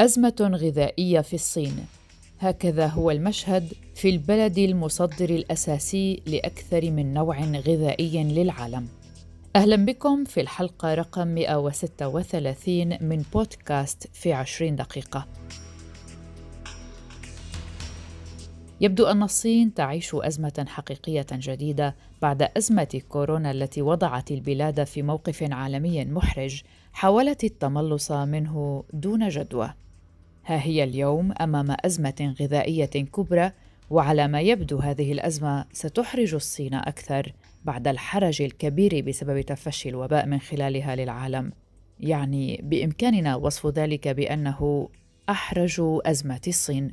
أزمة غذائية في الصين. هكذا هو المشهد في البلد المصدر الأساسي لأكثر من نوع غذائي للعالم. أهلا بكم في الحلقة رقم 136 من بودكاست في 20 دقيقة. يبدو أن الصين تعيش أزمة حقيقية جديدة بعد أزمة كورونا التي وضعت البلاد في موقف عالمي محرج حاولت التملص منه دون جدوى. ها هي اليوم أمام أزمة غذائية كبرى وعلى ما يبدو هذه الأزمة ستحرج الصين أكثر بعد الحرج الكبير بسبب تفشي الوباء من خلالها للعالم. يعني بإمكاننا وصف ذلك بأنه أحرج أزمة الصين.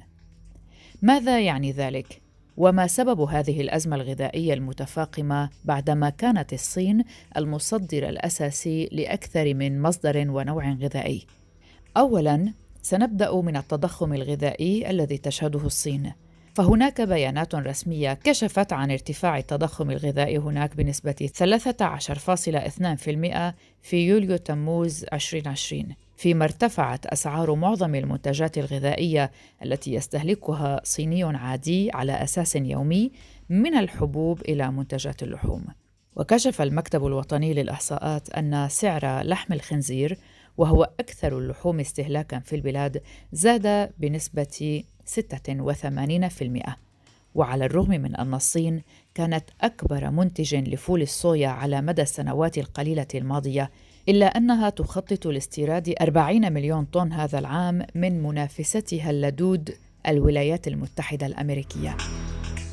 ماذا يعني ذلك؟ وما سبب هذه الأزمة الغذائية المتفاقمة بعدما كانت الصين المصدر الأساسي لأكثر من مصدر ونوع غذائي؟ اولا سنبدأ من التضخم الغذائي الذي تشهده الصين. فهناك بيانات رسمية كشفت عن ارتفاع التضخم الغذائي هناك بنسبة 13.2% في يوليو تموز 2020 فيما ارتفعت أسعار معظم المنتجات الغذائية التي يستهلكها صيني عادي على أساس يومي من الحبوب إلى منتجات اللحوم. وكشف المكتب الوطني للإحصاءات أن سعر لحم الخنزير وهو أكثر اللحوم استهلاكا في البلاد زاد بنسبة 86% وعلى الرغم من أن الصين كانت أكبر منتج لفول الصويا على مدى السنوات القليلة الماضية إلا أنها تخطط لاستيراد 40 مليون طن هذا العام من منافستها اللدود الولايات المتحدة الأمريكية.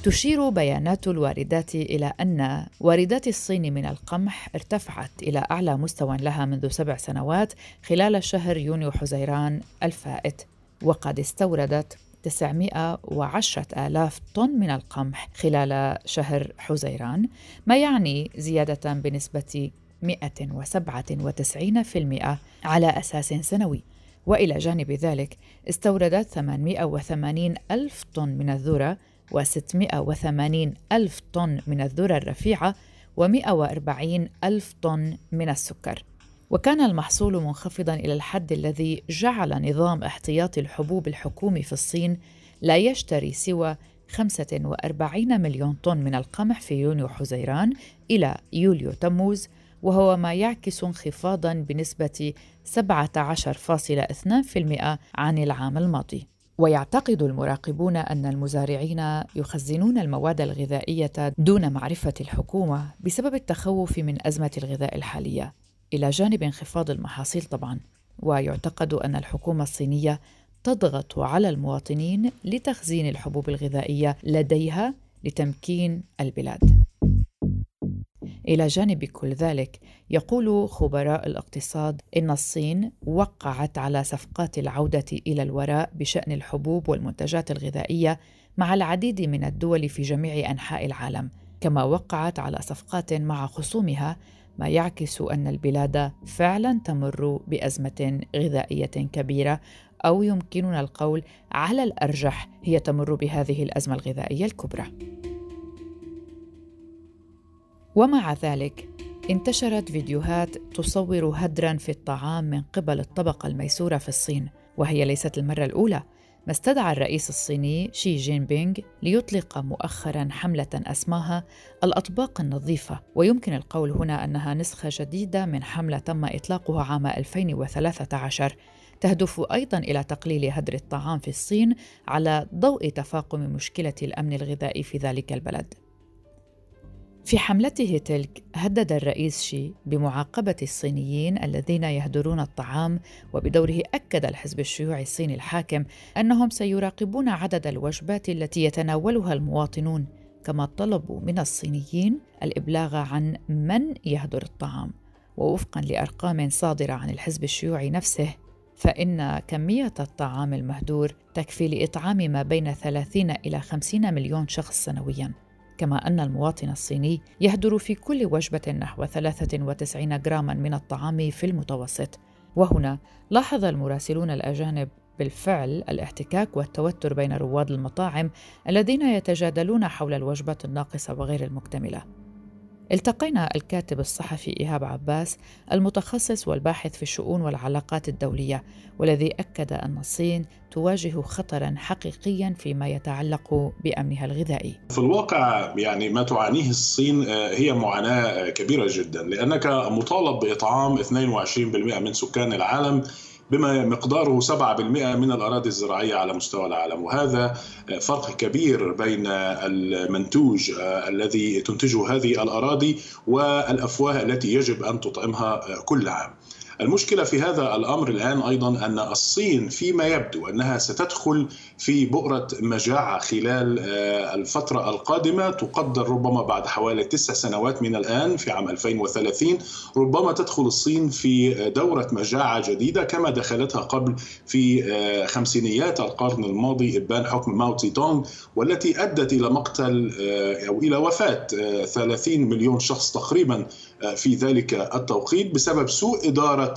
تشير بيانات الواردات إلى أن واردات الصين من القمح ارتفعت إلى أعلى مستوى لها منذ سبع سنوات خلال شهر يونيو حزيران الفائت وقد استوردت 910 آلاف طن من القمح خلال شهر حزيران ما يعني زيادة بنسبة 197% على أساس سنوي. وإلى جانب ذلك استوردت 880 ألف طن من الذرة و680 ألف طن من الذرة الرفيعة و140 ألف طن من السكر وكان المحصول منخفضا إلى الحد الذي جعل نظام احتياطي الحبوب الحكومي في الصين لا يشتري سوى 45 مليون طن من القمح في يونيو حزيران إلى يوليو تموز وهو ما يعكس انخفاضا بنسبة 17.2% عن العام الماضي. ويعتقد المراقبون أن المزارعين يخزنون المواد الغذائية دون معرفة الحكومة بسبب التخوف من أزمة الغذاء الحالية. إلى جانب انخفاض المحاصيل طبعا. ويعتقد أن الحكومة الصينية تضغط على المواطنين لتخزين الحبوب الغذائية لديها لتمكين البلاد. إلى جانب كل ذلك يقول خبراء الاقتصاد إن الصين وقعت على صفقات العودة إلى الوراء بشأن الحبوب والمنتجات الغذائية مع العديد من الدول في جميع أنحاء العالم كما وقعت على صفقات مع خصومها ما يعكس أن البلاد فعلا تمر بأزمة غذائية كبيرة أو يمكننا القول على الأرجح هي تمر بهذه الأزمة الغذائية الكبرى. ومع ذلك انتشرت فيديوهات تصور هدرا في الطعام من قبل الطبقة الميسورة في الصين وهي ليست المرة الأولى. ما استدعى الرئيس الصيني شي جين بينغ ليطلق مؤخرا حملة أسماها الأطباق النظيفة. ويمكن القول هنا أنها نسخة جديدة من حملة تم إطلاقها عام 2013 تهدف أيضا إلى تقليل هدر الطعام في الصين على ضوء تفاقم مشكلة الأمن الغذائي في ذلك البلد. في حملته تلك هدد الرئيس شي بمعاقبة الصينيين الذين يهدرون الطعام وبدوره أكد الحزب الشيوعي الصيني الحاكم أنهم سيراقبون عدد الوجبات التي يتناولها المواطنون كما طلبوا من الصينيين الإبلاغ عن من يهدر الطعام. ووفقا لأرقام صادرة عن الحزب الشيوعي نفسه فإن كمية الطعام المهدور تكفي لإطعام ما بين 30 إلى 50 مليون شخص سنوياً. كما أن المواطن الصيني يهدر في كل وجبة نحو 93 جراما من الطعام في المتوسط. وهنا لاحظ المراسلون الأجانب بالفعل الاحتكاك والتوتر بين رواد المطاعم الذين يتجادلون حول الوجبات الناقصة وغير المكتملة. التقينا الكاتب الصحفي إيهاب عباس المتخصص والباحث في الشؤون والعلاقات الدولية والذي أكد أن الصين تواجه خطرا حقيقيا فيما يتعلق بأمنها الغذائي. في الواقع يعني ما تعانيه الصين آه، هي معاناة كبيرة جدا لأنك مطالب بإطعام 22% من سكان العالم بما مقداره 7% من الأراضي الزراعية على مستوى العالم. وهذا فرق كبير بين المنتوج الذي تنتجه هذه الأراضي والأفواه التي يجب أن تطعمها كل عام. المشكلة في هذا الأمر الآن أيضا أن الصين فيما يبدو أنها ستدخل في بؤرة مجاعة خلال آه، الفترة القادمة تقدر ربما بعد حوالي تسع سنوات من الآن في عام 2030 ربما تدخل الصين في دورة مجاعة جديدة كما دخلتها قبل في آه، خمسينيات القرن الماضي إبان حكم ماو تسي تونغ والتي أدت إلى مقتل آه، أو إلى وفاة 30 مليون شخص تقريبا في ذلك التوقيت بسبب سوء إدارة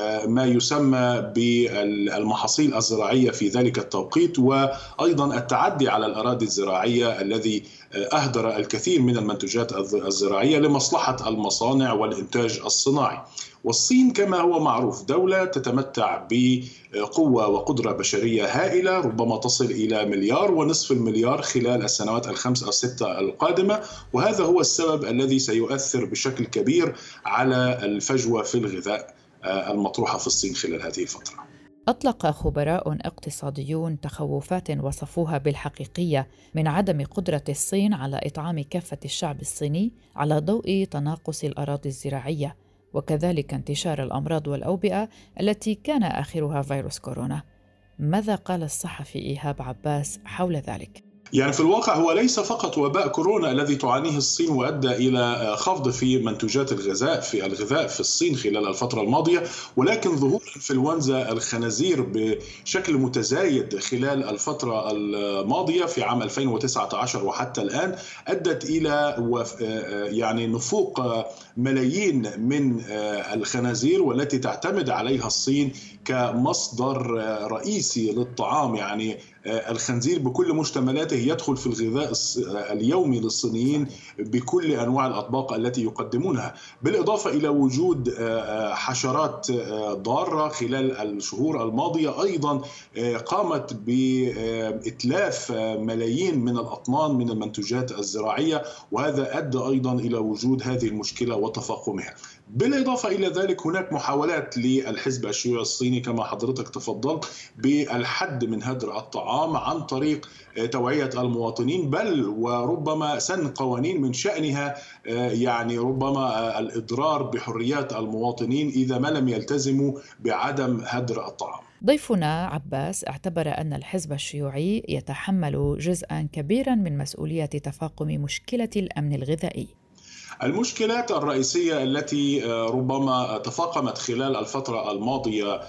آه، ما يسمى بالمحاصيل الزراعية في ذلك التوقيت وأيضا التعدي على الأراضي الزراعية الذي آه، أهدر الكثير من المنتوجات الزراعية لمصلحة المصانع والإنتاج الصناعي. والصين كما هو معروف دولة تتمتع بقوة وقدرة بشرية هائلة ربما تصل إلى مليار ونصف المليار خلال السنوات الخمس أو السته القادمة وهذا هو السبب الذي سيؤثر بشكل كبير على الفجوة في الغذاء المطروحة في الصين خلال هذه الفترة. أطلق خبراء اقتصاديون تخوفات وصفوها بالحقيقية من عدم قدرة الصين على إطعام كافة الشعب الصيني على ضوء تناقص الأراضي الزراعية وكذلك انتشار الأمراض والأوبئة التي كان آخرها فيروس كورونا. ماذا قال الصحفي إيهاب عباس حول ذلك؟ يعني في الواقع هو ليس فقط وباء كورونا الذي تعانيه الصين وأدى إلى خفض في منتوجات الغذاء في الغذاء في الصين خلال الفترة الماضية ولكن ظهور انفلونزا الخنازير بشكل متزايد خلال الفترة الماضية في عام 2019 وحتى الآن أدت إلى يعني نفوق ملايين من الخنازير والتي تعتمد عليها الصين كمصدر رئيسي للطعام يعني الخنزير بكل مشتملاته يدخل في الغذاء اليومي للصينيين بكل أنواع الأطباق التي يقدمونها بالإضافة إلى وجود حشرات ضارة خلال الشهور الماضية أيضا قامت باتلاف ملايين من الأطنان من المنتوجات الزراعية وهذا أدى أيضا إلى وجود هذه المشكلة وتفاقمها. بالإضافة إلى ذلك هناك محاولات للحزب الشيوعي الصيني كما حضرتك تفضلت بالحد من هدر الطعام. عن طريق توعية المواطنين بل وربما سن قوانين من شأنها يعني ربما الإضرار بحريات المواطنين إذا ما لم يلتزموا بعدم هدر الطعام. ضيفنا عباس اعتبر أن الحزب الشيوعي يتحمل جزءا كبيرا من مسؤولية تفاقم مشكلة الأمن الغذائي. المشكلات الرئيسية التي آه، ربما تفاقمت خلال الفترة الماضية آه،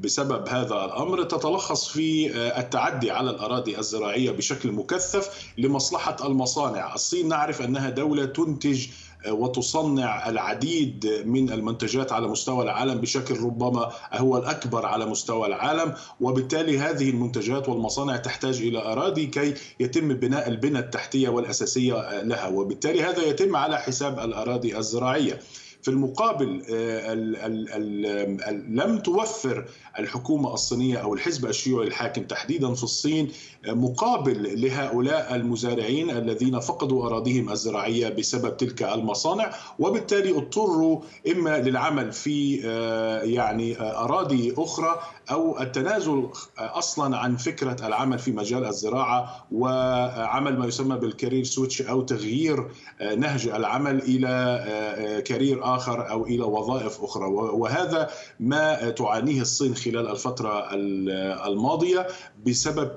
بسبب هذا الأمر تتلخص في آه، التعدي على الأراضي الزراعية بشكل مكثف لمصلحة المصانع، الصين نعرف أنها دولة تنتج وتصنع العديد من المنتجات على مستوى العالم بشكل ربما هو الأكبر على مستوى العالم وبالتالي هذه المنتجات والمصانع تحتاج إلى أراضي كي يتم بناء البنى التحتية والأساسية لها. وبالتالي هذا يتم على حساب الأراضي الزراعية. في المقابل آه، لم توفر الحكومة الصينية أو الحزب الشيوعي الحاكم تحديدا في الصين آه، مقابل لهؤلاء المزارعين الذين فقدوا أراضيهم الزراعية بسبب تلك المصانع وبالتالي اضطروا إما للعمل في آه، يعني أراضي أخرى أو التنازل أصلا عن فكرة العمل في مجال الزراعة وعمل ما يسمى بال career switch أو تغيير نهج العمل إلى career آخر أو إلى وظائف أخرى. وهذا ما تعانيه الصين خلال الفترة الماضية بسبب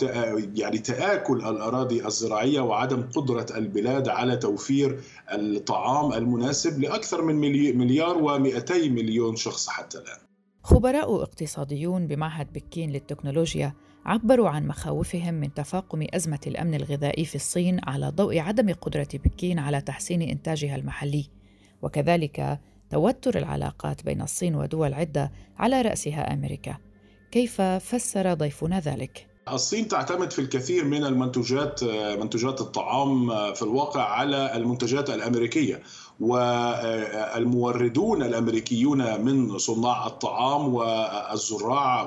يعني تآكل الأراضي الزراعية وعدم قدرة البلاد على توفير الطعام المناسب لأكثر من مليار و200 مليون شخص حتى الآن. خبراء اقتصاديون بمعهد بكين للتكنولوجيا عبروا عن مخاوفهم من تفاقم أزمة الأمن الغذائي في الصين على ضوء عدم قدرة بكين على تحسين إنتاجها المحلي. وكذلك توتر العلاقات بين الصين ودول عدة على رأسها أمريكا. كيف فسر ضيفنا ذلك؟ الصين تعتمد في الكثير من المنتوجات منتوجات الطعام في الواقع على المنتجات الأمريكية. والموردون الأمريكيون من صناع الطعام والزراع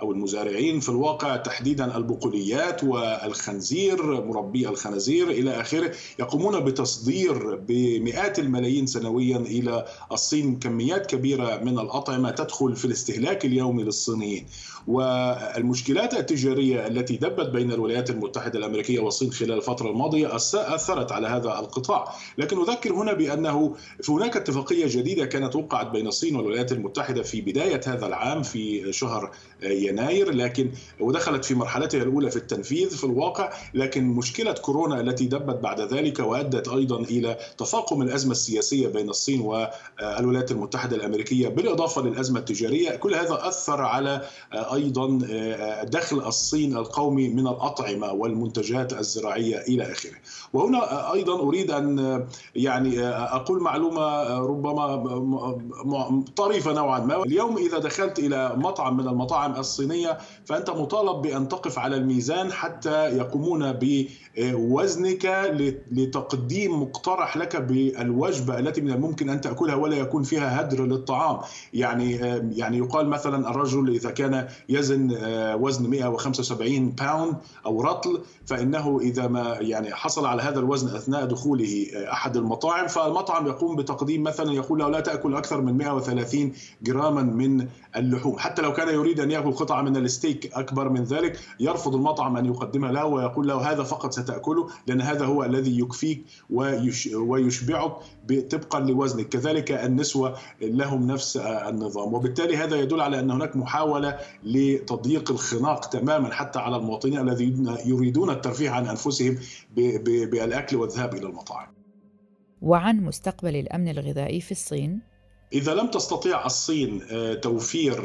أو المزارعين في الواقع تحديدا البقوليات والخنزير مربي الخنازير إلى آخره يقومون بتصدير بمئات الملايين سنويا إلى الصين كميات كبيرة من الأطعمة تدخل في الاستهلاك اليومي للصينيين. والمشكلات التجارية التي دبت بين الولايات المتحدة الأمريكية والصين خلال الفترة الماضية أثرت على هذا القطاع. لكن أذكر هنا بأنه هناك اتفاقية جديدة كانت وقعت بين الصين والولايات المتحدة في بداية هذا العام في شهر يناير لكن ودخلت في مرحلتها الأولى في التنفيذ في الواقع لكن مشكلة كورونا التي دبت بعد ذلك وأدت أيضا إلى تفاقم الأزمة السياسية بين الصين والولايات المتحدة الأمريكية بالإضافة للأزمة التجارية. كل هذا أثر على أيضا دخل الصين القومي من الأطعمة والمنتجات الزراعية إلى آخره. وهنا أيضا أريد أن يعني أقول معلومة ربما طريفة نوعا ما. اليوم إذا دخلت إلى مطعم من المطاعم الصينية فأنت مطالب بأن تقف على الميزان حتى يقومون بوزنك لتقديم مقترح لك بالوجبة التي من الممكن أن تأكلها ولا يكون فيها هدر للطعام. يعني يعني يقال مثلا الرجل إذا كان يزن وزن 175 باوند أو رطل فإنه إذا ما يعني حصل على هذا الوزن أثناء دخوله أحد المطاعم. فالمطعم يقوم بتقديم مثلا يقول له لا تأكل أكثر من 130 جراما من اللحوم. حتى لو كان يريد أن يأكل قطعة من الستيك أكبر من ذلك يرفض المطعم أن يقدمها له ويقول له هذا فقط ستأكله لأن هذا هو الذي يكفيك ويشبعك طبقا لوزنك. كذلك النسوة لهم نفس النظام. وبالتالي هذا يدل على أن هناك محاولة لتضييق الخناق تماما حتى على المواطنين الذين يريدون الترفيه عن أنفسهم بالأكل والذهاب إلى المطاعم. وعن مستقبل الأمن الغذائي في الصين إذا لم تستطيع الصين توفير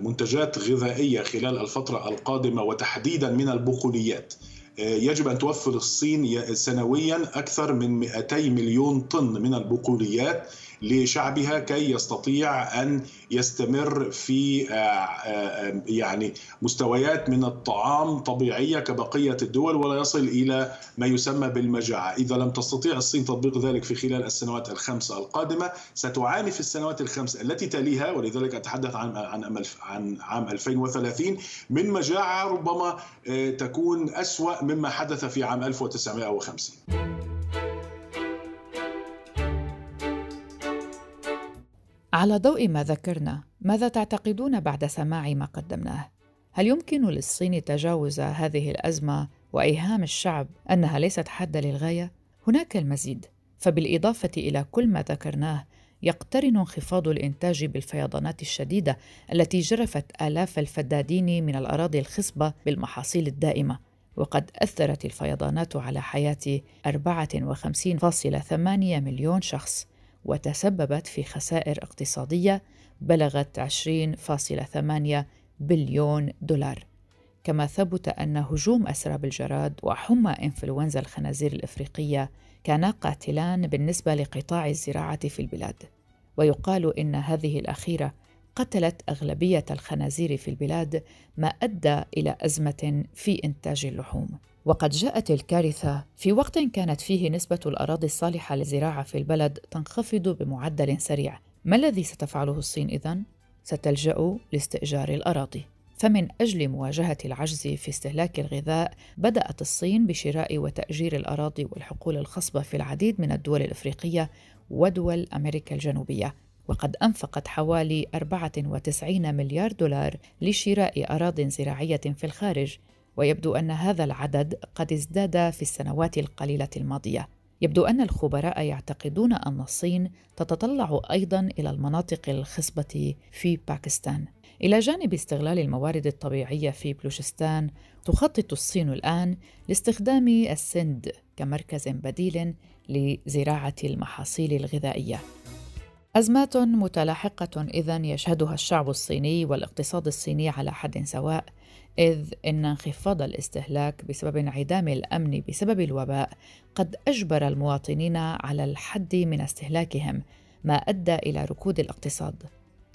منتجات غذائية خلال الفترة القادمة وتحديدا من البقوليات يجب أن توفر الصين سنويا أكثر من 200 مليون طن من البقوليات لشعبها كي يستطيع أن يستمر في يعني مستويات من الطعام طبيعية كبقية الدول ولا يصل إلى ما يسمى بالمجاعة، إذا لم تستطيع الصين تطبيق ذلك في خلال السنوات الخمس القادمة ستعاني في السنوات الخمس التي تليها ولذلك أتحدث عن عن عام 2030 من مجاعة ربما تكون أسوأ مما حدث في عام 1950. على ضوء ما ذكرنا ماذا تعتقدون بعد سماع ما قدمناه؟ هل يمكن للصين تجاوز هذه الأزمة وإيهام الشعب أنها ليست حادة للغاية؟ هناك المزيد فبالإضافة إلى كل ما ذكرناه يقترن انخفاض الإنتاج بالفيضانات الشديدة التي جرفت آلاف الفدادين من الأراضي الخصبة بالمحاصيل الدائمة. وقد أثرت الفيضانات على حياة 54.8 مليون شخص وتسببت في خسائر اقتصادية بلغت 20.8 بليون دولار. كما ثبت أن هجوم أسراب الجراد وحمى إنفلونزا الخنازير الإفريقية كانا قاتلان بالنسبة لقطاع الزراعة في البلاد. ويقال إن هذه الأخيرة قتلت أغلبية الخنازير في البلاد ما أدى إلى أزمة في إنتاج اللحوم. وقد جاءت الكارثة في وقت كانت فيه نسبة الأراضي الصالحة للزراعة في البلد تنخفض بمعدل سريع. ما الذي ستفعله الصين إذن؟ ستلجأ لاستئجار الأراضي. فمن أجل مواجهة العجز في استهلاك الغذاء بدأت الصين بشراء وتأجير الأراضي والحقول الخصبة في العديد من الدول الإفريقية ودول أمريكا الجنوبية. وقد أنفقت حوالي 94 مليار دولار لشراء أراضٍ زراعية في الخارج ويبدو أن هذا العدد قد ازداد في السنوات القليلة الماضية. يبدو أن الخبراء يعتقدون أن الصين تتطلع أيضا إلى المناطق الخصبة في باكستان. إلى جانب استغلال الموارد الطبيعية في بلوشستان تخطط الصين الآن لاستخدام السند كمركز بديل لزراعة المحاصيل الغذائية. أزمات متلاحقة إذا يشهدها الشعب الصيني والاقتصاد الصيني على حد سواء إذ إن انخفاض الاستهلاك بسبب انعدام الأمن بسبب الوباء قد أجبر المواطنين على الحد من استهلاكهم ما أدى إلى ركود الاقتصاد.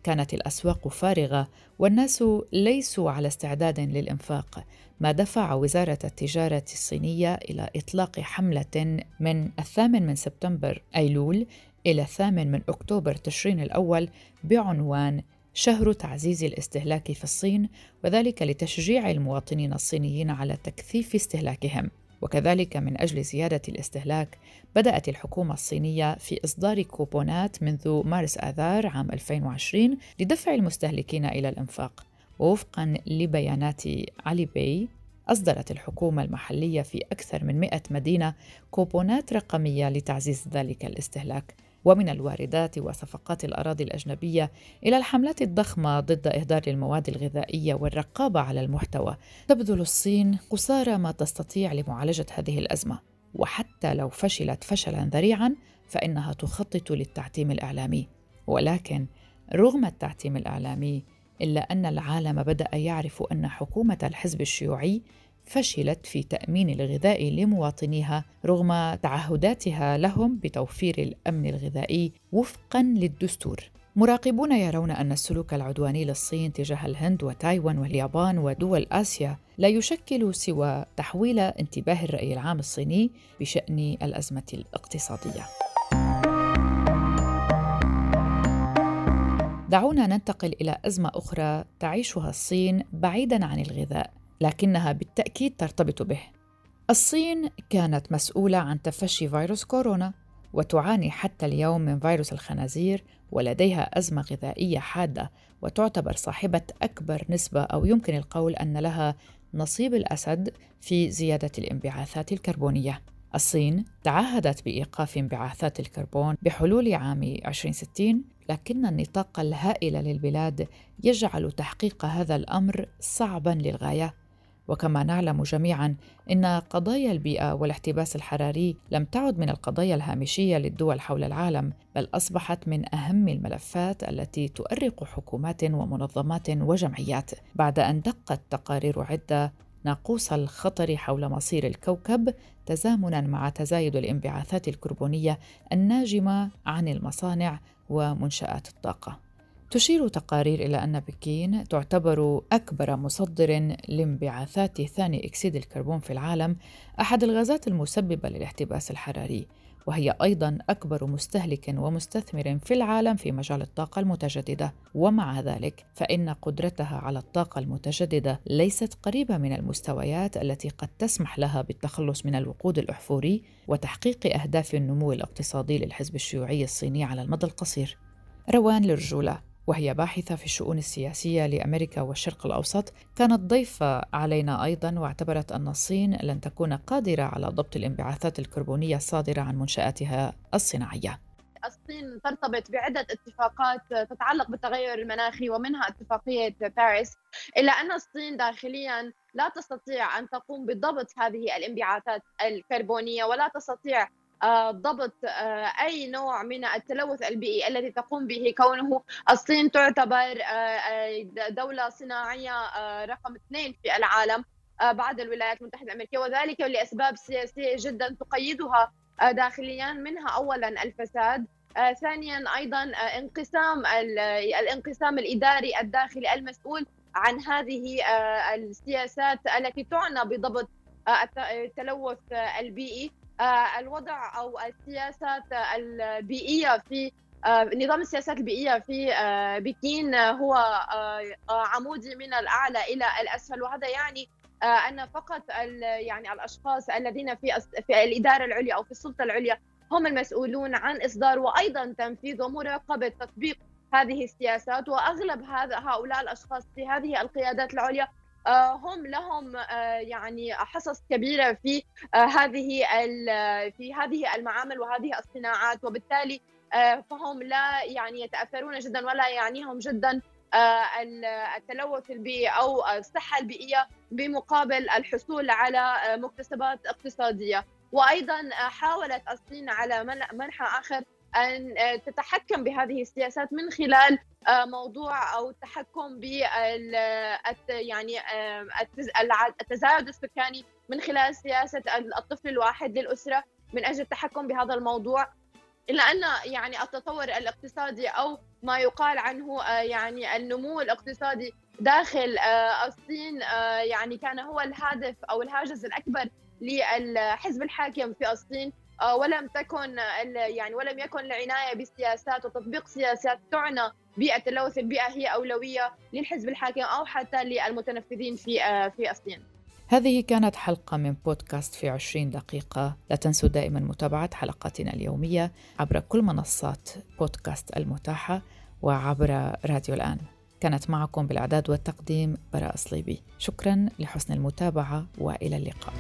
كانت الأسواق فارغة والناس ليسوا على استعداد للإنفاق ما دفع وزارة التجارة الصينية إلى إطلاق حملة من الثامن من سبتمبر أيلول إلى الثامن من أكتوبر تشرين الأول بعنوان شهر تعزيز الاستهلاك في الصين وذلك لتشجيع المواطنين الصينيين على تكثيف استهلاكهم. وكذلك من أجل زيادة الاستهلاك بدأت الحكومة الصينية في إصدار كوبونات منذ مارس آذار عام 2020 لدفع المستهلكين إلى الإنفاق. ووفقا لبيانات علي باي أصدرت الحكومة المحلية في أكثر من 100 مدينة كوبونات رقمية لتعزيز ذلك الاستهلاك. ومن الواردات وصفقات الأراضي الأجنبية إلى الحملات الضخمة ضد إهدار المواد الغذائية والرقابة على المحتوى. تبذل الصين قصارى ما تستطيع لمعالجة هذه الأزمة. وحتى لو فشلت فشلا ذريعا فإنها تخطط للتعتيم الإعلامي. ولكن رغم التعتيم الإعلامي إلا أن العالم بدأ يعرف أن حكومة الحزب الشيوعي فشلت في تأمين الغذاء لمواطنيها رغم تعهداتها لهم بتوفير الأمن الغذائي وفقا للدستور. مراقبون يرون أن السلوك العدواني للصين تجاه الهند وتايوان واليابان ودول آسيا لا يشكل سوى تحويل انتباه الرأي العام الصيني بشأن الأزمة الاقتصادية. دعونا ننتقل إلى أزمة أخرى تعيشها الصين بعيداً عن الغذاء لكنها بالتأكيد ترتبط به. الصين كانت مسؤولة عن تفشي فيروس كورونا وتعاني حتى اليوم من فيروس الخنازير ولديها أزمة غذائية حادة وتعتبر صاحبة أكبر نسبة أو يمكن القول أن لها نصيب الأسد في زيادة الانبعاثات الكربونية. الصين تعهدت بإيقاف انبعاثات الكربون بحلول عام 2060 لكن النطاق الهائل للبلاد يجعل تحقيق هذا الأمر صعبا للغاية وكما نعلم جميعا إن قضايا البيئة والاحتباس الحراري لم تعد من القضايا الهامشية للدول حول العالم بل أصبحت من أهم الملفات التي تؤرق حكومات ومنظمات وجمعيات. بعد أن دقت تقارير عدة ناقوس الخطر حول مصير الكوكب تزامنا مع تزايد الانبعاثات الكربونية الناجمة عن المصانع ومنشآت الطاقة. تشير تقارير إلى أن بكين تعتبر أكبر مصدر لانبعاثات ثاني أكسيد الكربون في العالم أحد الغازات المسببة للاحتباس الحراري وهي أيضا أكبر مستهلك ومستثمر في العالم في مجال الطاقة المتجددة. ومع ذلك فإن قدرتها على الطاقة المتجددة ليست قريبة من المستويات التي قد تسمح لها بالتخلص من الوقود الأحفوري وتحقيق أهداف النمو الاقتصادي للحزب الشيوعي الصيني على المدى القصير. روان لرجولة وهي باحثة في الشؤون السياسية لأمريكا والشرق الأوسط. كانت ضيفة علينا أيضا واعتبرت أن الصين لن تكون قادرة على ضبط الانبعاثات الكربونية الصادرة عن منشآتها الصناعية. الصين ترتبط بعدة اتفاقات تتعلق بالتغير المناخي ومنها اتفاقية باريس إلا أن الصين داخليا لا تستطيع أن تقوم بضبط هذه الانبعاثات الكربونية ولا تستطيع ضبط آه، أي نوع من التلوث البيئي الذي تقوم به كونه. الصين تعتبر آه، دولة صناعية رقم اثنين في العالم بعد الولايات المتحدة الأمريكية وذلك لأسباب سياسية جدا تقيدها داخليا منها اولا الفساد ثانيا أيضا انقسام الانقسام الإداري الداخلي المسؤول عن هذه السياسات التي تعنى بضبط التلوث البيئي. آه، الوضع أو السياسات البيئية في آه، نظام السياسات البيئية في آه، بكين هو عمودي من الأعلى إلى الأسفل. وهذا يعني أن فقط يعني الأشخاص الذين في في الإدارة العليا أو في السلطة العليا هم المسؤولون عن إصدار وأيضا تنفيذ ومراقبة تطبيق هذه السياسات. وأغلب هذا هؤلاء الأشخاص في هذه القيادات العليا آه، هم لهم آه، يعني حصص كبيرة في آه، هذه في هذه المعامل وهذه الصناعات وبالتالي فهم لا يعني يتأثرون جدا ولا يعنيهم جدا التلوث البيئي أو الصحة البيئية بمقابل الحصول على مكتسبات اقتصادية. وأيضا حاولت الصين على منح آخر أن تتحكم بهذه السياسات من خلال آه، موضوع أو التحكم ب يعني آه، التزايد السكاني من خلال سياسة الطفل الواحد للأسرة من أجل التحكم بهذا الموضوع. إلا أن يعني التطور الاقتصادي أو ما يقال عنه يعني النمو الاقتصادي داخل الصين يعني كان هو الهدف أو الهاجس الأكبر للحزب الحاكم في الصين ولم تكن يعني ولم يكن العناية بسياسات وتطبيق سياسات تعنى بالتلوث البيئة هي أولوية للحزب الحاكم أو حتى للمتنفذين في في الصين. هذه كانت حلقة من بودكاست في عشرين دقيقة. لا تنسوا دائما متابعة حلقاتنا اليومية عبر كل منصات بودكاست المتاحة وعبر راديو الآن. كانت معكم بالإعداد والتقديم براء صليبي. شكرا لحسن المتابعة وإلى اللقاء.